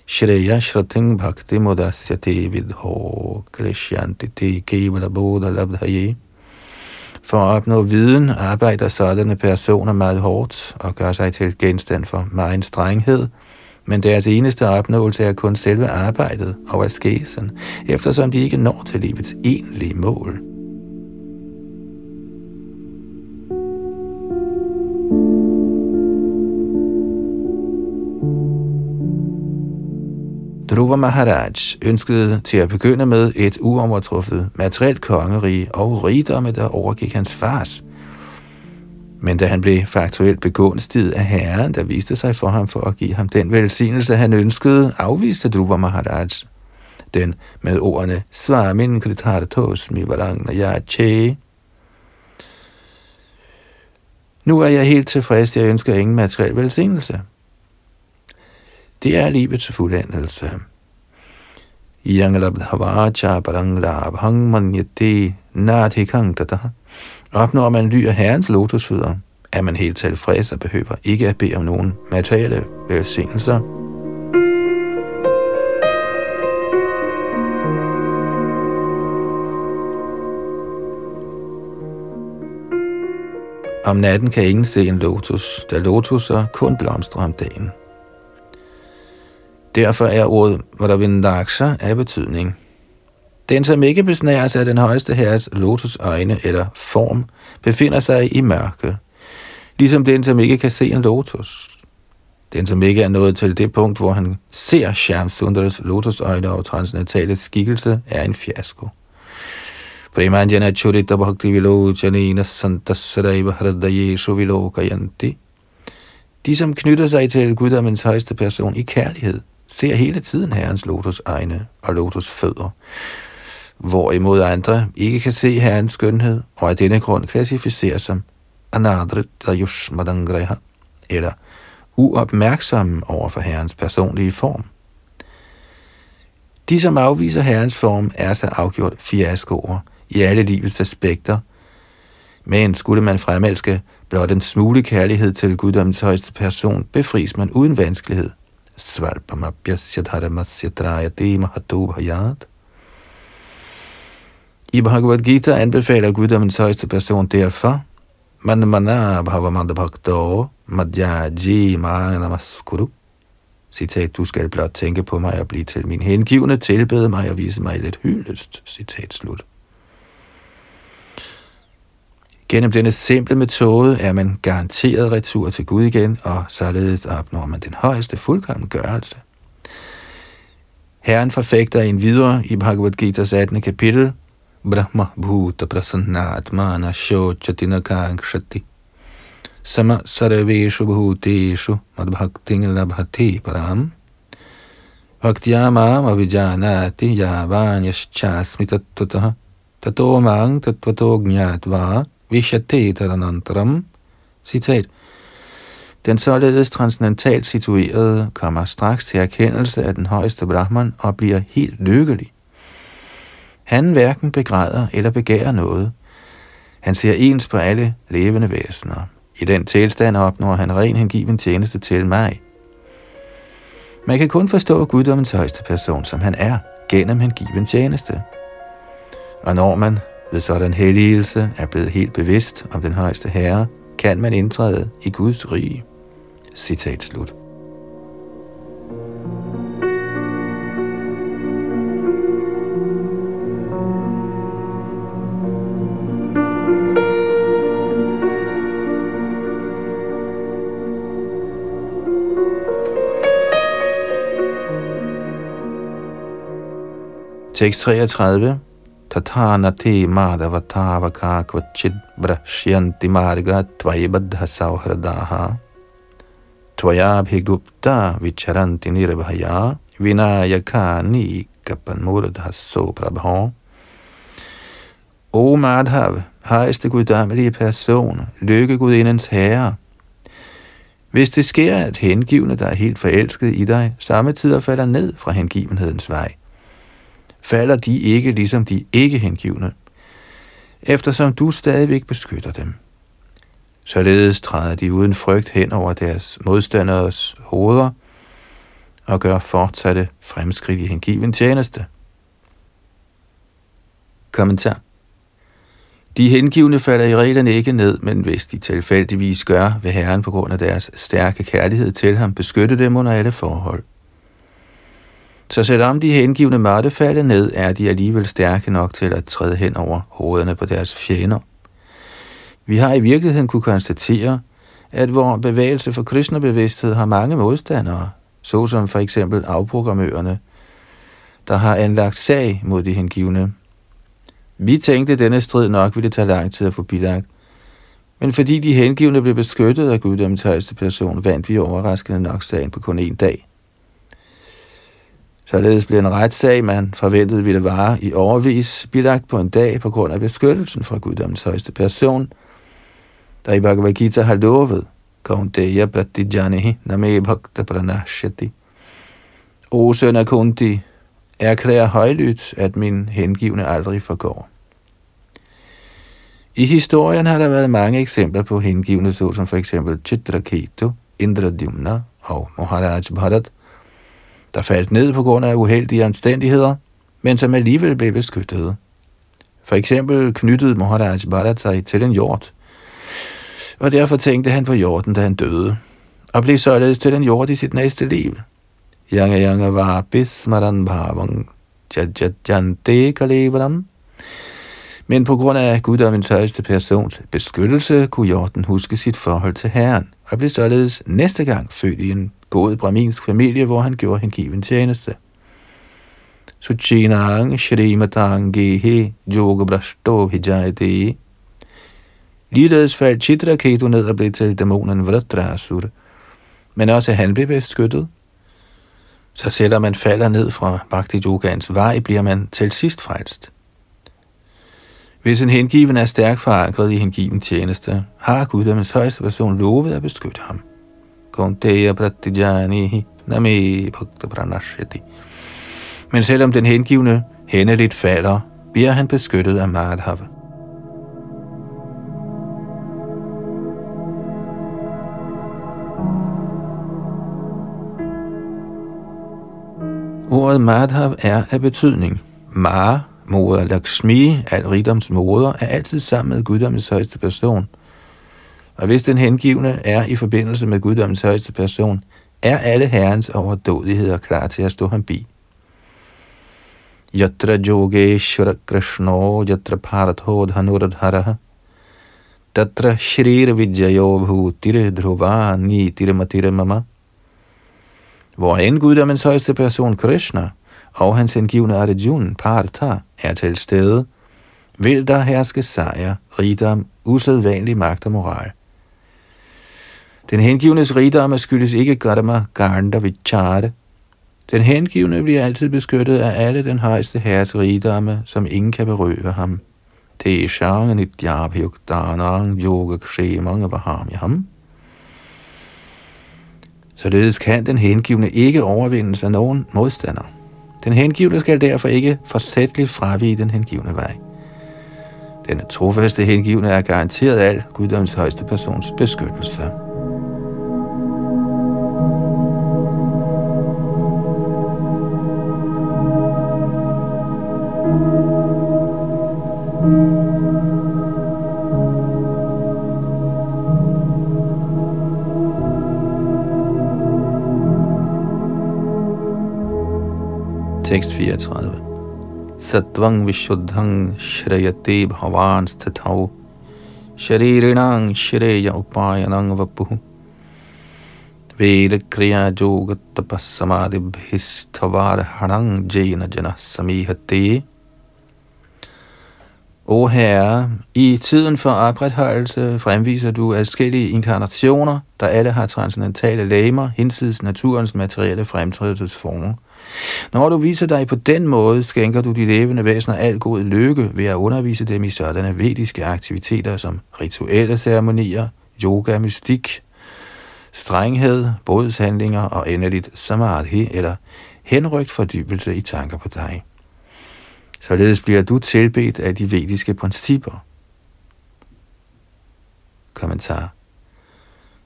Shreya Shrating Bhakti Modasyate Vidho Krishyanti Te Kevala Bodha Labdhaye. For at opnå viden arbejder sådanne personer meget hårdt og gør sig til genstand for meget strenghed, men deres eneste opnåelse er kun selve arbejdet og askesen, eftersom de ikke når til livets egentlige mål. Dhruva Maharaj ønskede til at begynde med et uovertruffet materielt kongerige og rigdomme, der overgik hans fars. Men da han blev faktuelt begunstiget af herren, der viste sig for ham for at give ham den velsignelse, han ønskede, afviste Dhruva Maharaj den med ordene Svamin Kritartos Mivarangna Yache. Nu er jeg helt tilfreds, jeg ønsker ingen materiel velsignelse. Det er livets fuldendelse. Yangalabdhavacha paranglabhang manyate nadhikang tata. Opnår man ly af herrens lotusfødder, er man helt tilfreds og behøver ikke at bede om nogen materielle øh, velsignelser. Om natten kan ingen se en lotus, da lotuser kun blomstrer om dagen. Derfor er ordet Vradavindaksha af betydning. Den, som ikke besnæres af den højeste herres lotusøjne eller form, befinder sig i mørke, ligesom den, som ikke kan se en lotus. Den, som ikke er nået til det punkt, hvor han ser Shamsundars lotusøjne og transcendentale skikkelse, er en fiasko. Premanjana churita bhakti vilochanina santasaraiva hradayeshu vilokayanti. De, som knytter sig til guddommens højeste person i kærlighed, ser hele tiden herrens lotusøjne og lotusfødder, hvorimod andre ikke kan se herrens skønhed, og af denne grund klassificeres som anadrita yushmadangreha, eller uopmærksomme over for herrens personlige form. De, som afviser herrens form, er så afgjort fiaskoer i alle livets aspekter, men skulle man fremelske blot en smule kærlighed til guddommens højeste person, befries man uden vanskelighed – Svarpamapyasya dharmasya trayate mahatu bhayat. I Bhagavad Gita anbefaler guddommens højeste person derfor, man mana bhavamanda bhakto madhyaji namaskuru. Citat, du skal blot tænke på mig og blive til min hengivne, tilbede mig og vise mig lidt hyldest. Citat slut. Gennem denne simple metode er man garanteret retur til Gud igen, og således opnår man den højeste fuldkommen gørelse. Herren forfægter en videre i Bhagavad Gita's 18. kapitel, Brahma Bhuta Prasannatmana Shochatina Kankshati Sama Sarveshu Bhuteshu Madbhakting Labhati Param Bhaktiyama Avijanati Yavanyaschasmi Tattvatah Tato Mang Tattvato Gnatva Vishate Tadanantram, citat, den således transcendentalt situerede kommer straks til erkendelse af den højeste Brahman og bliver helt lykkelig. Han hverken begræder eller begærer noget. Han ser ens på alle levende væsener. I den tilstand opnår han ren hengiven tjeneste til mig. Man kan kun forstå guddommens højeste person, som han er, gennem hengiven tjeneste. Og når man ved sådan helligelse er blevet helt bevidst om den højeste herre, kan man indtræde i Guds rige. Citat slut. Tekst 33 तथानते माधवतावका क्वचिद् ब्रश्यन्ति मार्गा त्वयि बद्धसौहृदाः त्वयाभिगुप्ता विचरन्ति Nirbhaya vinayakanikapamurdhasso prabho. O Madhav, højeste guddommelige person, lykkegudindens herre. Hvis det sker, at hengivne, der er helt forelsket i dig, samme tider falder ned fra hengivenhedens vej, falder de ikke ligesom de ikke hengivne, eftersom du stadigvæk beskytter dem. Således træder de uden frygt hen over deres modstanderes hoveder, og gør fortsatte fremskridt i hengiven tjeneste. Kommentar De hengivne falder i reglerne ikke ned, men hvis de tilfældigvis gør, vil Herren på grund af deres stærke kærlighed til ham beskytte dem under alle forhold. Så selvom de hengivne måtte falde ned, er de alligevel stærke nok til at træde hen over hovederne på deres fjender. Vi har i virkeligheden kunne konstatere, at hvor bevægelse for kristnebevidsthed har mange modstandere, såsom for eksempel afprogrammørerne, der har anlagt sag mod de hengivne. Vi tænkte, at denne strid nok ville tage lang tid at få bilagt, men fordi de hengivne blev beskyttet af guddommens højeste person, vandt vi overraskende nok sagen på kun en dag. Således blev en retssag, man forventede ville vare i overvis, bilagt på en dag på grund af beskyttelsen fra guddommens højeste person, der i Bhagavad Gita har lovet, Kaunteya Pratijanihi Name Bhakta Pranashati. O søn af Kunti, erklærer højlydt, at min hengivne aldrig forgår. I historien har der været mange eksempler på hengivne, såsom for eksempel Chitraketu, Indradyumna og Maharaj Bharat, der faldt ned på grund af uheldige omstændigheder, men som alligevel blev beskyttet. For eksempel knyttede Maharaj Bharat sig til en hjort, og derfor tænkte han på hjorten, da han døde, og blev således til en hjort i sit næste liv. Yanga yanga var bismaran bhavang jajajante kalevaram. Men på grund af guddommens højeste persons beskyttelse, kunne hjorten huske sit forhold til Herren, og blev således næste gang født i en boet braminsk familie, hvor han gjorde hengiven tjeneste. Suchinang Shrimatang Gehe Yoga Brashto Hijayate. Ligeledes faldt Chitraketu ned og blev til dæmonen Vratrasur, Men også han blev beskyttet. Så selvom man falder ned fra Bhakti Yogans vej, bliver man til sidst frelst. Hvis en hengiven er stærkt forankret i hengiven tjeneste, har Guddommens højeste person lovet at beskytte ham. Kunteya pratijanihi name bhakta pranashati. Men selvom den hengivne hændeligt falder, bliver han beskyttet af Madhava. Ordet Madhav er af betydning. Ma, moder Lakshmi, al rigdoms moder, er altid sammen med guddommens højeste person – og hvis den hengivne er i forbindelse med guddommens højeste person, er alle herrens overdådigheder klar til at stå ham bi. Yatra yogeshvara Krishno Yatra Paratho Dhanuradharaha Tatra Shrir Vijayo Bhutire Dhruva Nitire Matire Mama Hvor en guddommens højeste person Krishna og hans hengivne Arjuna Partha er til stede, vil der herske sejr, rigdom, usædvanlig magt og moral. Den hengivnes rigdomme skyldes ikke Gadama Ganda Vichare. Den hengivne bliver altid beskyttet af alle den højeste herres rigdomme, som ingen kan berøve ham. Det er shangen i djabhyukdanang yoga kshemang ham. Således kan den hengivne ikke overvindes af nogen modstander. Den hengivne skal derfor ikke forsætteligt fravige den hengivne vej. Den trofaste hengivne er garanteret al guddoms højeste persons beskyttelse. Tekst 34. Satvang vishuddhang shrayate bhavan sthathau sharirinang shreya upayanang vapuhu Veda kriya yoga tapassamadibhistavar hanang jena jana samihate O Herre, i tiden for opretholdelse fremviser du adskillige inkarnationer, der alle har transcendentale læmer, hinsides naturens materielle fremtrædelsesformer. Når du viser dig på den måde, skænker du de levende væsener al god lykke ved at undervise dem i sådanne vediske aktiviteter som rituelle ceremonier, yoga, mystik, strenghed, bodshandlinger og endeligt samadhi eller henrygt fordybelse i tanker på dig. Således bliver du tilbedt af de vediske principper. Kommentar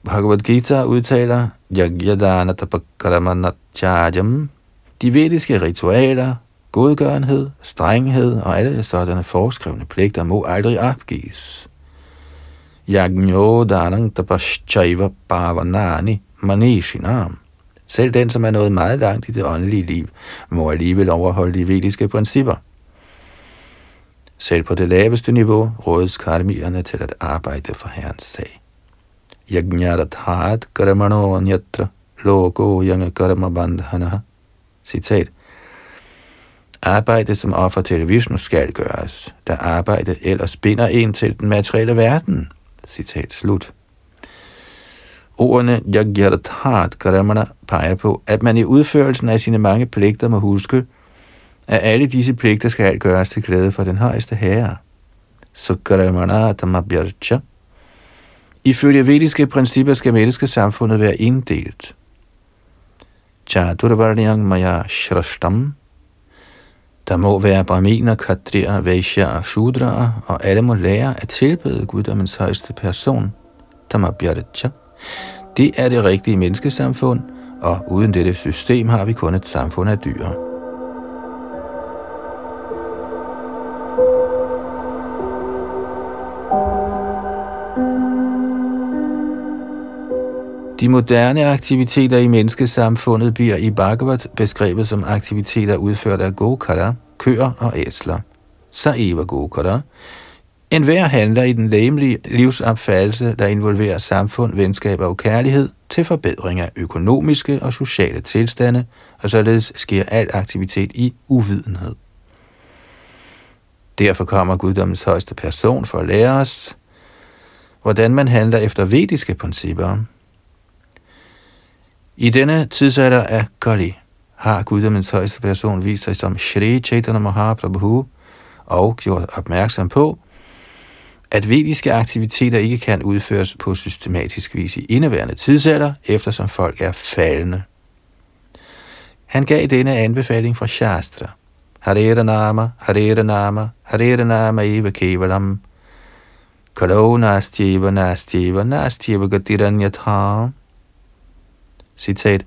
Bhagavad Gita udtaler, yagyadana tapakaramanatjajam, de vediske ritualer, godgørenhed, strenghed og alle sådanne forskrevne pligter må aldrig opgives. Yagnyo danang tapashchaiva bhavanani manishinam. Selv den, som er nået meget langt i det åndelige liv, må alligevel overholde de vediske principper. Selv på det laveste niveau rådes karmierne til at arbejde for Herrens sag. Yajnarathat karamano nyatra loko yanga karma bandhana. Citat. Arbejde som offer til Vishnu skal gøres, da arbejde ellers binder en til den materielle verden. Citat slut. Ordene Yagyarathat Karamana peger på, at man i udførelsen af sine mange pligter må huske, at alle disse pligter skal gøres til glæde for den højeste herre. Så Karamana Tamabhyarcha. Ifølge vediske principper skal menneskesamfundet være inddelt. Chaturvarnyang Maya Shrashtam. Der må være brahminer, kadrier, vaishya og shudraer, og alle må lære at tilbede guddommens højeste person, Tamabhyarcha. Det er det rigtige menneskesamfund, og uden dette system har vi kun et samfund af dyr. De moderne aktiviteter i menneskesamfundet bliver i Bhagavat beskrevet som aktiviteter udført af gokara, køer og æsler. Saeva gokara, en hver handler i den læmelige livsopfattelse, der involverer samfund, venskab og kærlighed til forbedring af økonomiske og sociale tilstande, og således sker al aktivitet i uvidenhed. Derfor kommer guddommens højeste person for at lære os, hvordan man handler efter vediske principper. I denne tidsalder af Kali har guddommens højeste person vist sig som Shri Chaitanya Mahaprabhu og gjort opmærksom på, at vediske aktiviteter ikke kan udføres på systematisk vis i indeværende tidsalder, eftersom folk er faldende. Han gav denne anbefaling fra Shastra. Harera nama, Harera nama, Harera nama eva kevalam. Kalo nastjeva nastjeva nastjeva gatiranyatha. Citat.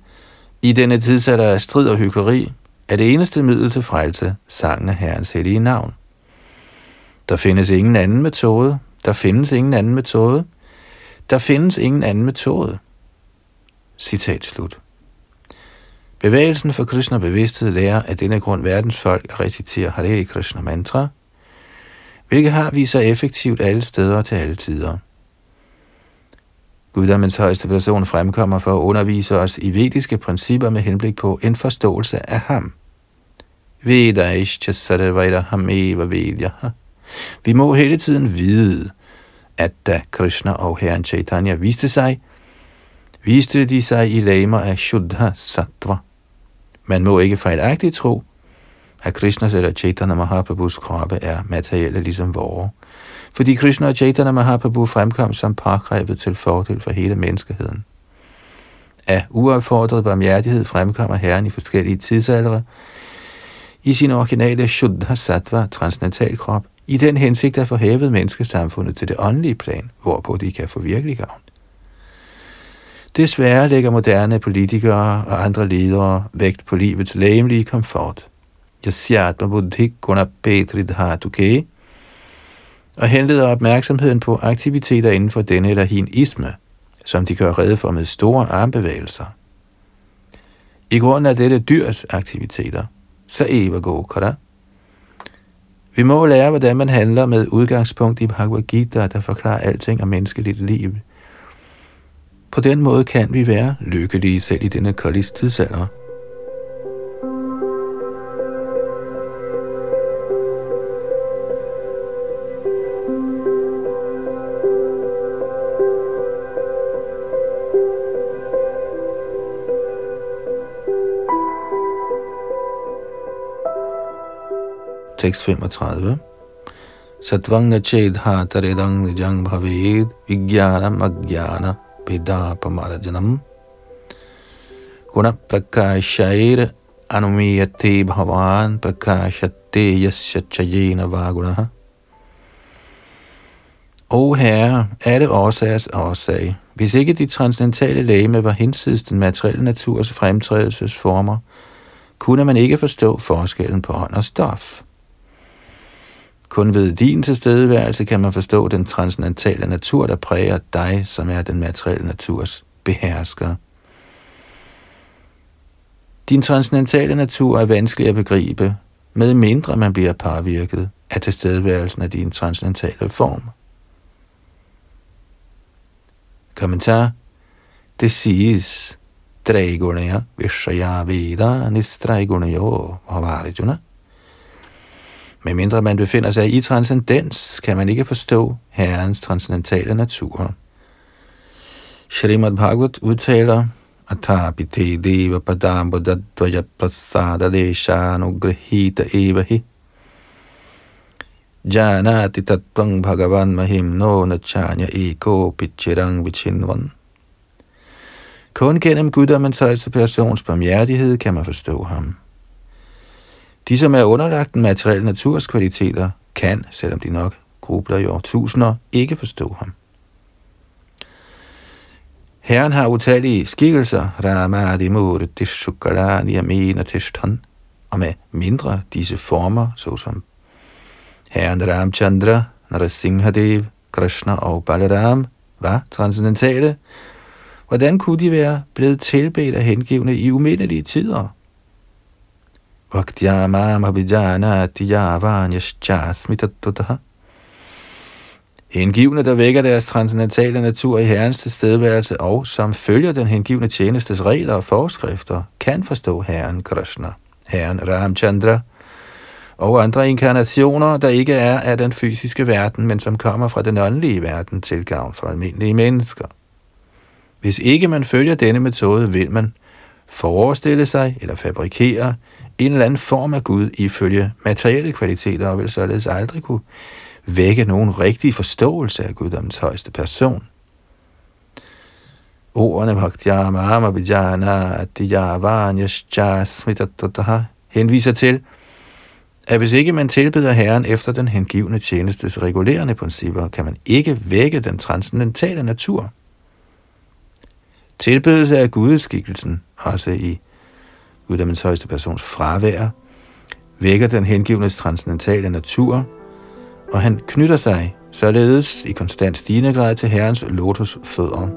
I denne tidsalder af strid og hykleri er det eneste middel til frelse, sangen af Herrens hellige navn. Der findes ingen anden metode. Der findes ingen anden metode. Der findes ingen anden metode. Citat slut. Bevægelsen for Krishna bevidsthed lærer af denne grund verdens folk at recitere Hare Krishna mantra, hvilket har vist sig effektivt alle steder til alle tider. Guddommens højeste person fremkommer for at undervise os i vediske principper med henblik på en forståelse af ham. Veda ishcha sarvaira ham eva. Vi må hele tiden vide, at da Krishna og Herren Chaitanya viste sig, viste de sig i lamer af Shuddha Sattva. Man må ikke fejlagtigt tro, at Krishnas eller Chaitanya Mahaprabhus kroppe er materielle ligesom vores, fordi Krishna og Chaitanya Mahaprabhu fremkom som pargrebet til fordel for hele menneskeheden. Af uopfordret barmhjertighed fremkommer Herren i forskellige tidsaldre i sin originale Shuddha Sattva transcendental krop, i den hensigt at få hævet menneskesamfundet til det åndelige plan, hvorpå de kan få virkelig gavn. Desværre lægger moderne politikere og andre ledere vægt på livets læmelige komfort. Yasyatma buddhik guna okay? Og henleder opmærksomheden på aktiviteter inden for denne eller hin isme, som de gør redde for med store armbevægelser. I grund af dette dyrs aktiviteter, så eva go kara, vi må lære, hvordan man handler med udgangspunkt i Bhagavad Gita, der forklarer alting om menneskeligt liv. På den måde kan vi være lykkelige selv i denne koldis tidsalder. Tekst 35. Satvanga chedha taredang nijang bhaved vigyana magyana pamarajanam guna prakashair anumiyate bhavan prakashate yasya chayena vaguna O Herre, alle årsagers årsag, hvis ikke de transcendentale lægeme var hinsides den materielle naturs fremtrædelsesformer, kunne man ikke forstå forskellen på ånd og stof. Kun ved din tilstedeværelse kan man forstå den transcendentale natur, der præger dig, som er den materielle naturs behersker. Din transcendentale natur er vanskelig at begribe, med mindre man bliver påvirket af tilstedeværelsen af din transcendentale form. Kommentar. Det siges, Traigunaya Vishaya Veda Nistraigunaya Havarjuna. Men mindre man befinder sig i transcendens, kan man ikke forstå Herrens transcendentale natur. Srimad Bhagavat udtaler, Atapite deva padam bodhadvaja prasada deshanugrahita evahi. Janati tattvang bhagavan mahim no nachanya eko pichirang vichinvan. Kun gennem guddommens højeste persons barmhjertighed kan man forstå ham. De, som er underlagt den materielle naturs kvaliteter, kan, selvom de nok grubler i årtusinder, ikke forstå ham. Herren har utallige skikkelser, Ramadi Murti Shukalani Amina Tishtan, og med mindre disse former, såsom Herren Ramchandra, Narasimhadev, Krishna og Balaram, var transcendentale, hvordan kunne de være blevet tilbedt af hengivne i umindelige tider? Bhaktyamam abhijanati yavanyaschasmitatudaha Hengivne, der vækker deres transcendentale natur i Herrens tilstedeværelse og som følger den hengivne tjenestes regler og forskrifter, kan forstå Herren Krishna, Herren Ramchandra og andre inkarnationer, der ikke er af den fysiske verden, men som kommer fra den åndelige verden til gavn for almindelige mennesker. Hvis ikke man følger denne metode, vil man forestille sig eller fabrikere en eller anden form af Gud ifølge materielle kvaliteter, og vil således aldrig kunne vække nogen rigtig forståelse af Guddoms højeste person. Ordene Bhaktyamama Vijana Adiyavanyascha henviser til, at hvis ikke man tilbeder Herren efter den hengivne tjenestes regulerende principper, kan man ikke vække den transcendentale natur. Tilbedelse af gudeskikkelsen, også i guddommens højeste persons fravær, vækker den hengivnes transcendentale natur, og han knytter sig således i konstant stigende grad til Herrens lotusfødder.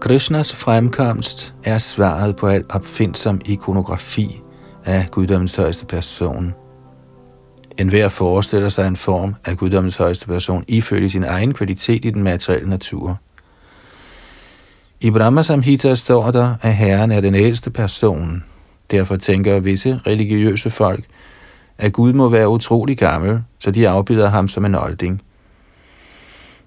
Krishnas fremkomst er svaret på al opfindsom ikonografi af guddommens højeste person. En hver forestiller sig en form af guddommens højeste person ifølge sin egen kvalitet i den materielle natur. I Brahma Samhita står der, at Herren er den ældste person. Derfor tænker visse religiøse folk, at Gud må være utrolig gammel, så de afbilder ham som en olding.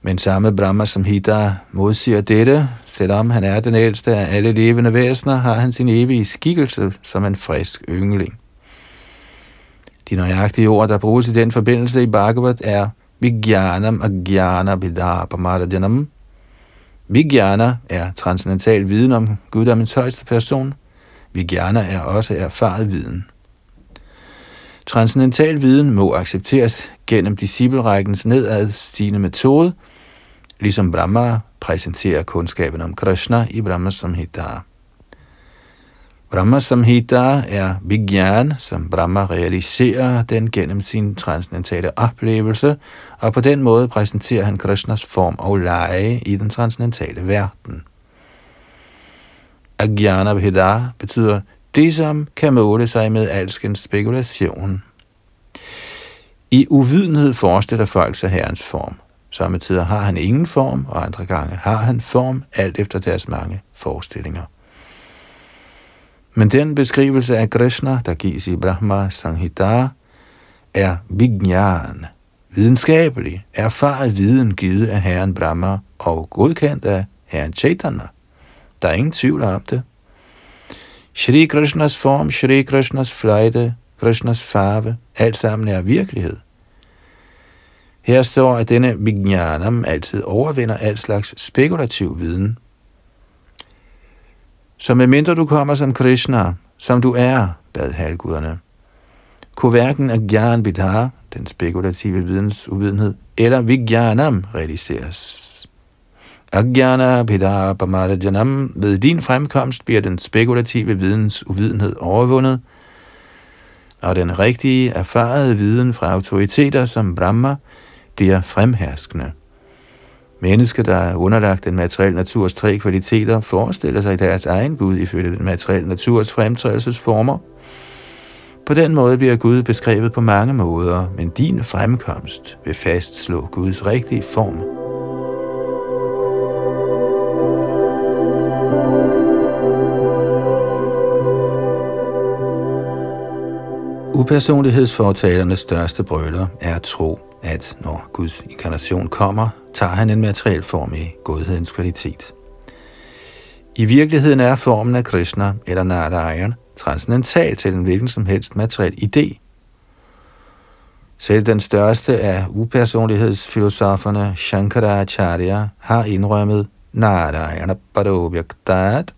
Men samme Brahma Samhita modsiger dette, selvom han er den ældste af alle levende væsener, har han sin evige skikkelse som en frisk yngling. De nøjagtige ord, der bruges i den forbindelse i Bhagavad, er Vijnanam Agyana Vidapamarajanam. Vijnana er transcendental viden om guddommens højeste person. Vijnana er også erfaret viden. Transcendental viden må accepteres gennem disciplerækkens nedadstigende metode, ligesom Brahma præsenterer kundskaben om Krishna i Brahma Samhita. Brahma Samhita er Vigyan, som Brahma realiserer den gennem sin transcendentale oplevelse, og på den måde præsenterer han Krishnas form og leje i den transcendentale verden. Agyana Veda betyder det, som kan måle sig med alskens spekulation. I uvidenhed forestiller folk sig herrens form. Samtidig har han ingen form, og andre gange har han form, alt efter deres mange forestillinger. Men den beskrivelse af Krishna, der gives i Brahma Sanghita, er Vijnana, videnskabelig, erfaret viden givet af Herren Brahma og godkendt af Herren Chaitanya. Der er ingen tvivl om det. Shri Krishnas form, Shri Krishnas fløjte, Krishnas farve, alt sammen er virkelighed. Her står, at denne Vijnanam altid overvinder al slags spekulativ viden. Så medmindre du kommer som Krishna, som du er, bad halvguderne, kunne hverken Agyan Vidhar, den spekulative videns uvidenhed, eller Vijnanam realiseres. Agyana Vidhar Pamadajanam, ved din fremkomst bliver den spekulative videns uvidenhed overvundet, og den rigtige, erfarede viden fra autoriteter som Brahma bliver fremherskende. Mennesker, der er underlagt den materielle naturs tre kvaliteter, forestiller sig deres egen Gud ifølge den materielle naturs fremtrædelsesformer. På den måde bliver Gud beskrevet på mange måder, men din fremkomst vil fastslå Guds rigtige form. Upersonlighedsfortalernes største brøler er at tro, at når Guds inkarnation kommer, tager han en materiel form i godhedens kvalitet. I virkeligheden er formen af Krishna eller Narayan transcendental til en hvilken som helst materiel idé. Selv den største af upersonlighedsfilosoferne, Shankaracharya, har indrømmet Narayana Parobhyaktat.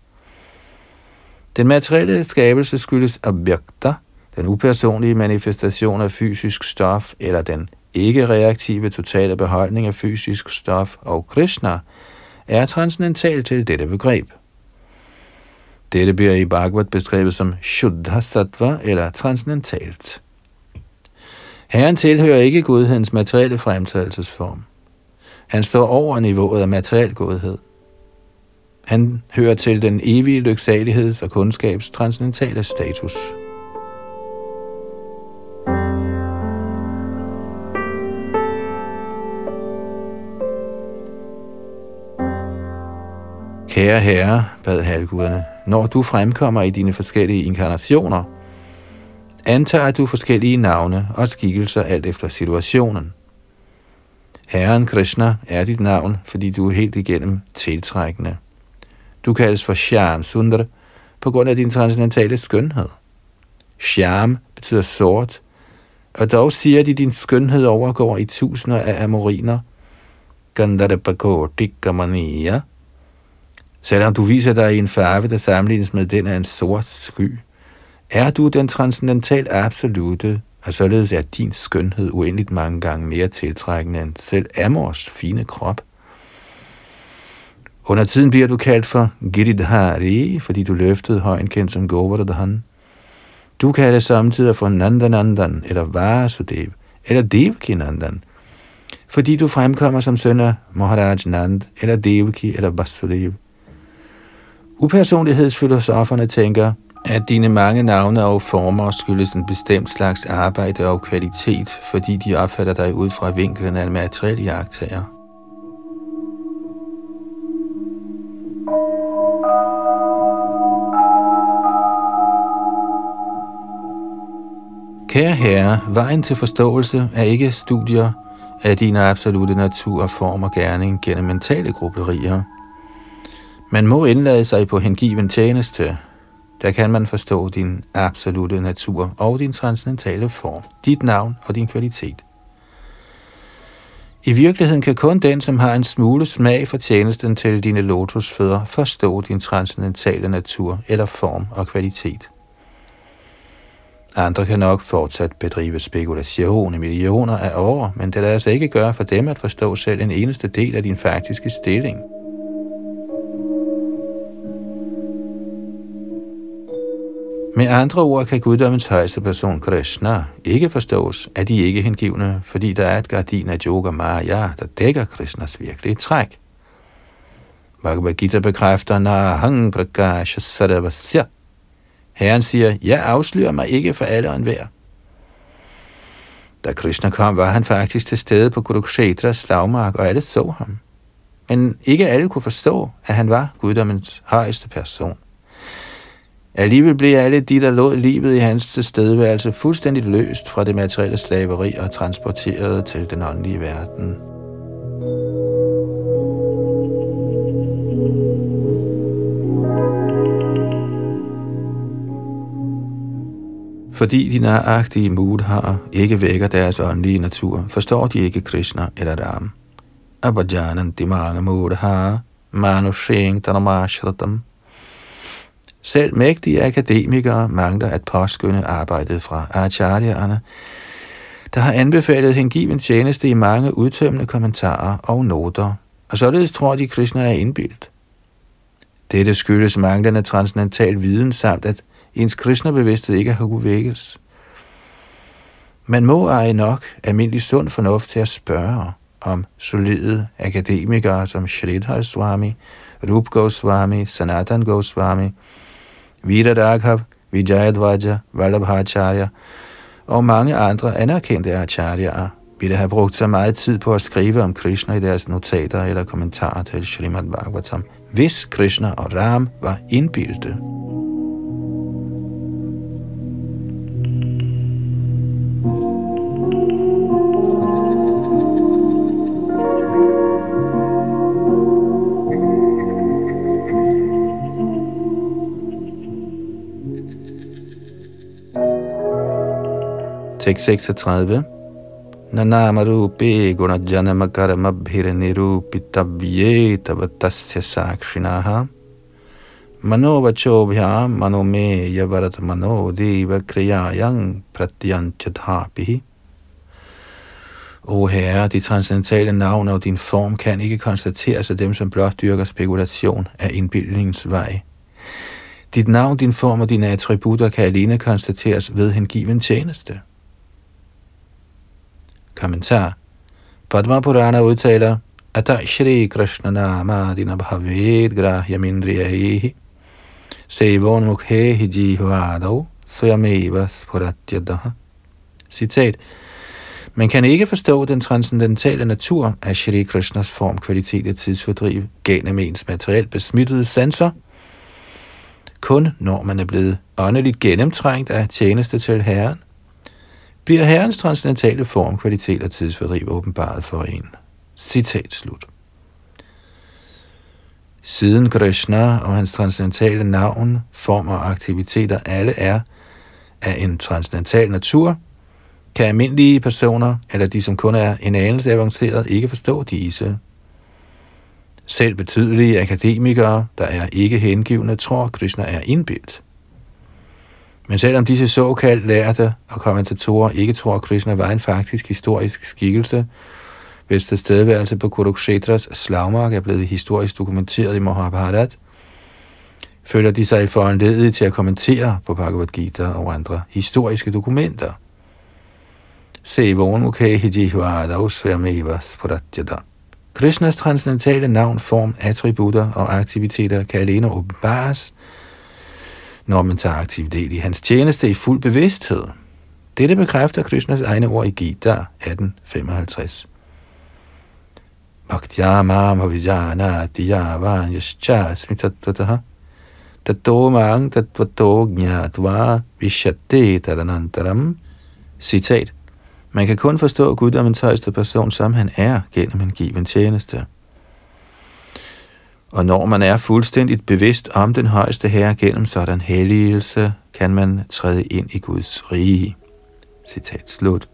Den materielle skabelse skyldes abhyakta, den upersonlige manifestation af fysisk stof, eller den ikke-reaktive totale beholdning af fysisk stof og Krishna, er transcendental til dette begreb. Dette bliver i Bhagavad beskrevet som Shuddha Sattva eller transcendentalt. Herren tilhører ikke godhedens materielle fremtrædelsesform. Han står over niveauet af materiel godhed. Han hører til den evige lyksaligheds- og kundskabs transcendentale status. Kære herre, bad halvguderne, når du fremkommer i dine forskellige inkarnationer, antager du forskellige navne og skikkelser alt efter situationen. Herren Krishna er dit navn, fordi du er helt igennem tiltrækkende. Du kaldes for Shyam Sundar på grund af din transcendentale skønhed. Shyam betyder sort, og dog siger de, at din skønhed overgår i tusinder af amoriner. Gandharva Kamaniya Selvom du viser dig i en farve, der sammenlignes med den af en sort sky, er du den transcendental absolute, og således er din skønhed uendeligt mange gange mere tiltrækkende end selv Amors fine krop. Under tiden bliver du kaldt for Giridhari, fordi du løftede højen kendt som Govardhan. Du kaldes samtidig for Nandanandan, eller Vasudev, eller Devakinandan, fordi du fremkommer som søn af Maharaj Nand, eller Devaki, eller Vasudev. Upersonlighedsfilosoferne tænker, at dine mange navne og former skyldes en bestemt slags arbejde og kvalitet, fordi de opfatter dig ud fra vinklen af en materiel jagttager. Kære herre, vejen til forståelse er ikke studier af din absolute natur, form og gerning gennem mentale grublerier – man må indlade sig på hengiven tjeneste. Der kan man forstå din absolute natur og din transcendentale form, dit navn og din kvalitet. I virkeligheden kan kun den, som har en smule smag for tjenesten til dine lotusfødder, forstå din transcendentale natur eller form og kvalitet. Andre kan nok fortsat bedrive spekulation i millioner af år, men det lader sig ikke gøre for dem at forstå selv en eneste del af din faktiske stilling – Med andre ord kan guddommens højeste person Krishna ikke forstås af de ikke hengivne, fordi der er et gardin af yoga maya, der dækker Krishnas virkelige træk. Bhagavad Gita bekræfter, Nahang Prakasha Sadavasya. Herren siger, jeg afslører mig ikke for alle og enhver. Da Krishna kom, var han faktisk til stede på Kurukshetras slagmark, og alle så ham. Men ikke alle kunne forstå, at han var guddommens højeste person. Alligevel blev alle de, der lå livet i hans tilstedeværelse, fuldstændig løst fra det materielle slaveri og transporteret til den åndelige verden. Fordi de nøjagtige mudhar ikke vækker deres åndelige natur, forstår de ikke Krishna eller Ram. Abhajanan dimanga mudhar manushing dhanamashratam, selv mægtige akademikere mangler at påskynde arbejdet fra acharyerne, der har anbefalet hengiven tjeneste i mange udtømmende kommentarer og noter, og således tror de, Krishna er indbildt. Dette skyldes manglende transcendental viden samt, at ens Krishna-bevidsthed ikke har kunnet vækkes. Man må eje nok almindelig sund fornuft til at spørge om solide akademikere som Shridhar Swami, Rup Goswami, Sanatan Goswami, Vidadaghav, Vijayadvaja, Vallabhacharya og mange andre anerkendte acharyaer ville have brugt så meget tid på at skrive om Krishna i deres notater eller kommentarer til Srimad Bhagavatam, hvis Krishna og Ram var indbildte. Tekst 36. Nanamarupe gunajanamakaramadbhir nirupitavye tavatasya sakshinaha manovachobhya manome yavarat mano deva kriyayang pratyantjadhapihi O Herre, de transcendentale navn og din form kan ikke konstateres af dem, som blot dyrker spekulation af indbildningens vej. Dit navn, din form og dine attributter kan alene konstateres ved hengiven tjeneste. Kommentar. Padma Purana udtaler, at Shri Krishna Nama Dina Bhavet Grahyamindriyahi Sevon Mukhe Jihvadav Swameva Spuratyadaha. Citat. Man kan ikke forstå den transcendentale natur af Shri Krishnas form, kvalitet og tidsfordriv gennem ens materielt besmittede sanser, kun når man er blevet åndeligt gennemtrængt af tjeneste til Herren, bliver Herrens transcendentale form, kvalitet og tidsfordriv åbenbaret for en. Citat slut. Siden Krishna og hans transcendentale navn, form og aktiviteter alle er af en transcendental natur, kan almindelige personer, eller de som kun er en anelse avanceret, ikke forstå disse. Selv betydelige akademikere, der er ikke hengivende, tror, Krishna er indbildt. Men selvom disse såkaldt lærte og kommentatorer ikke tror, at Krishna var en faktisk historisk skikkelse, hvis tilstedeværelse på Kurukshetras slagmark er blevet historisk dokumenteret i Mahabharat, føler de sig foranledet til at kommentere på Bhagavad Gita og andre historiske dokumenter. Se Krishnas transcendentale navn, form, attributter og aktiviteter kan alene åbenbares, når man tager aktiv del i hans tjeneste i fuld bevidsthed. Dette bekræfter Krishnas egne ord i Gita 1855. Bhaktyamam avijana tiyavan yascha smitattataha tato mang tatvato gnatva vishyate tadanantaram. Citat. Man kan kun forstå guddommens højeste person, som han er, gennem en given tjeneste. Og når man er fuldstændigt bevidst om den højeste herre gennem sådan helligelse, kan man træde ind i Guds rige. Citat slut.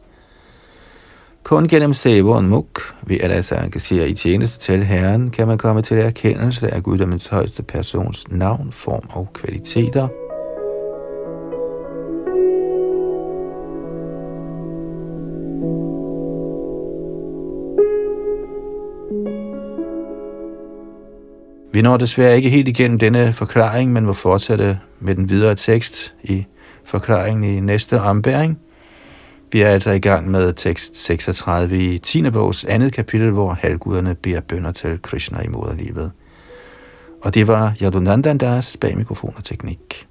Kun gennem Sevon Muk, ved at altså engagere i tjeneste til Herren, kan man komme til erkendelse af Guddommens højeste persons navn, form og kvaliteter – Vi når desværre ikke helt igennem denne forklaring, men må fortsætte med den videre tekst i forklaringen i næste ombæring. Vi er altså i gang med tekst 36 i 10. bogs andet kapitel, hvor halvguderne beder bønder til Krishna i moderlivet. Og det var Yadunandandas bag mikrofon og teknik.